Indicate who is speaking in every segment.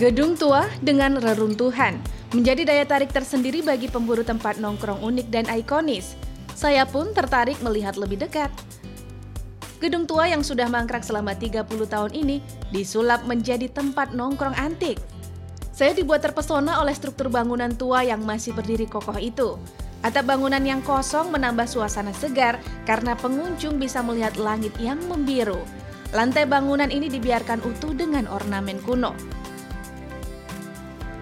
Speaker 1: Gedung tua dengan reruntuhan menjadi daya tarik tersendiri bagi pemburu tempat nongkrong unik dan ikonis. Saya pun tertarik melihat lebih dekat. Gedung tua yang sudah mangkrak selama 30 tahun ini disulap menjadi tempat nongkrong antik. Saya dibuat terpesona oleh struktur bangunan tua yang masih berdiri kokoh itu. Atap bangunan yang kosong menambah suasana segar karena pengunjung bisa melihat langit yang membiru. Lantai bangunan ini dibiarkan utuh dengan ornamen kuno.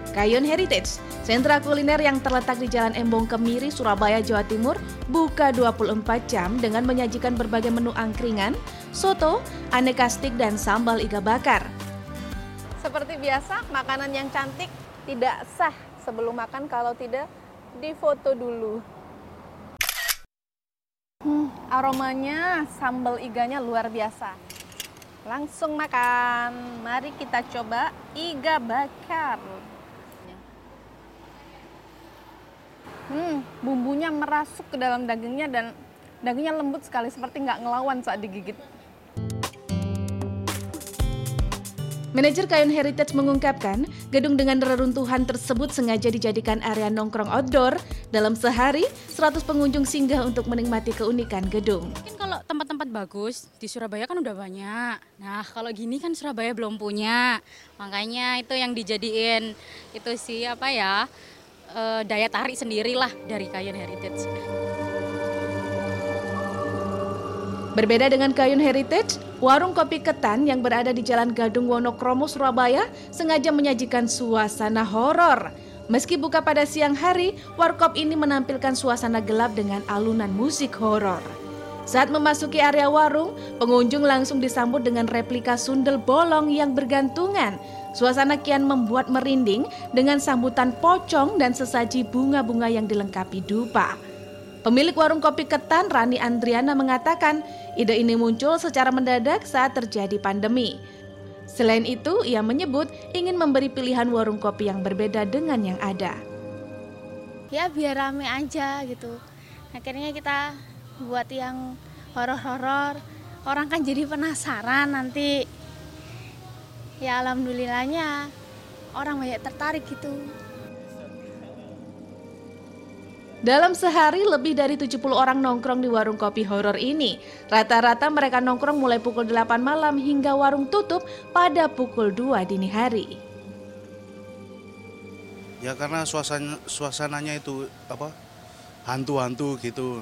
Speaker 1: Kayun Heritage, sentra kuliner yang terletak di Jalan Embong Kemiri, Surabaya, Jawa Timur, buka 24 jam dengan menyajikan berbagai menu angkringan, soto, aneka stik, dan sambal iga bakar.
Speaker 2: Seperti biasa, makanan yang cantik tidak sah sebelum makan kalau tidak difoto dulu. Hmm, aromanya sambal iganya luar biasa. Langsung makan. Mari kita coba iga bakar. Hmm, bumbunya merasuk ke dalam dagingnya dan dagingnya lembut sekali seperti nggak ngelawan saat digigit.
Speaker 1: Manajer Kayun Heritage mengungkapkan, gedung dengan reruntuhan tersebut sengaja dijadikan area nongkrong outdoor. Dalam sehari, 100 pengunjung singgah untuk menikmati keunikan gedung.
Speaker 3: Mungkin kalau tempat-tempat bagus di Surabaya kan udah banyak. Nah, kalau gini kan Surabaya belum punya. Makanya itu yang dijadiin itu sih apa ya? Uh, daya tarik sendirilah dari Kayun Heritage.
Speaker 1: Berbeda dengan Kayun Heritage, warung kopi ketan yang berada di Jalan Gadung Wonokromo, Surabaya sengaja menyajikan suasana horor. Meski buka pada siang hari, warkop ini menampilkan suasana gelap dengan alunan musik horor. Saat memasuki area warung, pengunjung langsung disambut dengan replika sundel bolong yang bergantungan. Suasana kian membuat merinding dengan sambutan pocong dan sesaji bunga-bunga yang dilengkapi dupa. Pemilik warung kopi ketan Rani Andriana mengatakan, ide ini muncul secara mendadak saat terjadi pandemi. Selain itu, ia menyebut ingin memberi pilihan warung kopi yang berbeda dengan yang ada.
Speaker 4: Ya biar rame aja gitu. Akhirnya kita buat yang horor-horor orang kan jadi penasaran nanti ya alhamdulillahnya orang banyak tertarik gitu
Speaker 1: Dalam sehari lebih dari 70 orang nongkrong di warung kopi horor ini. Rata-rata mereka nongkrong mulai pukul 8 malam hingga warung tutup pada pukul 2 dini hari.
Speaker 5: Ya karena suasana suasananya itu apa? hantu-hantu gitu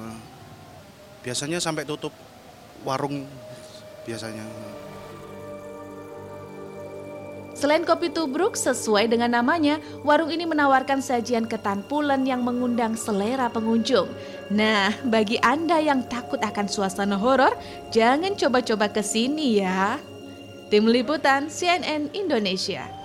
Speaker 5: biasanya sampai tutup warung biasanya.
Speaker 1: Selain kopi tubruk, sesuai dengan namanya, warung ini menawarkan sajian ketan pulen yang mengundang selera pengunjung. Nah, bagi Anda yang takut akan suasana horor, jangan coba-coba ke sini ya. Tim Liputan CNN Indonesia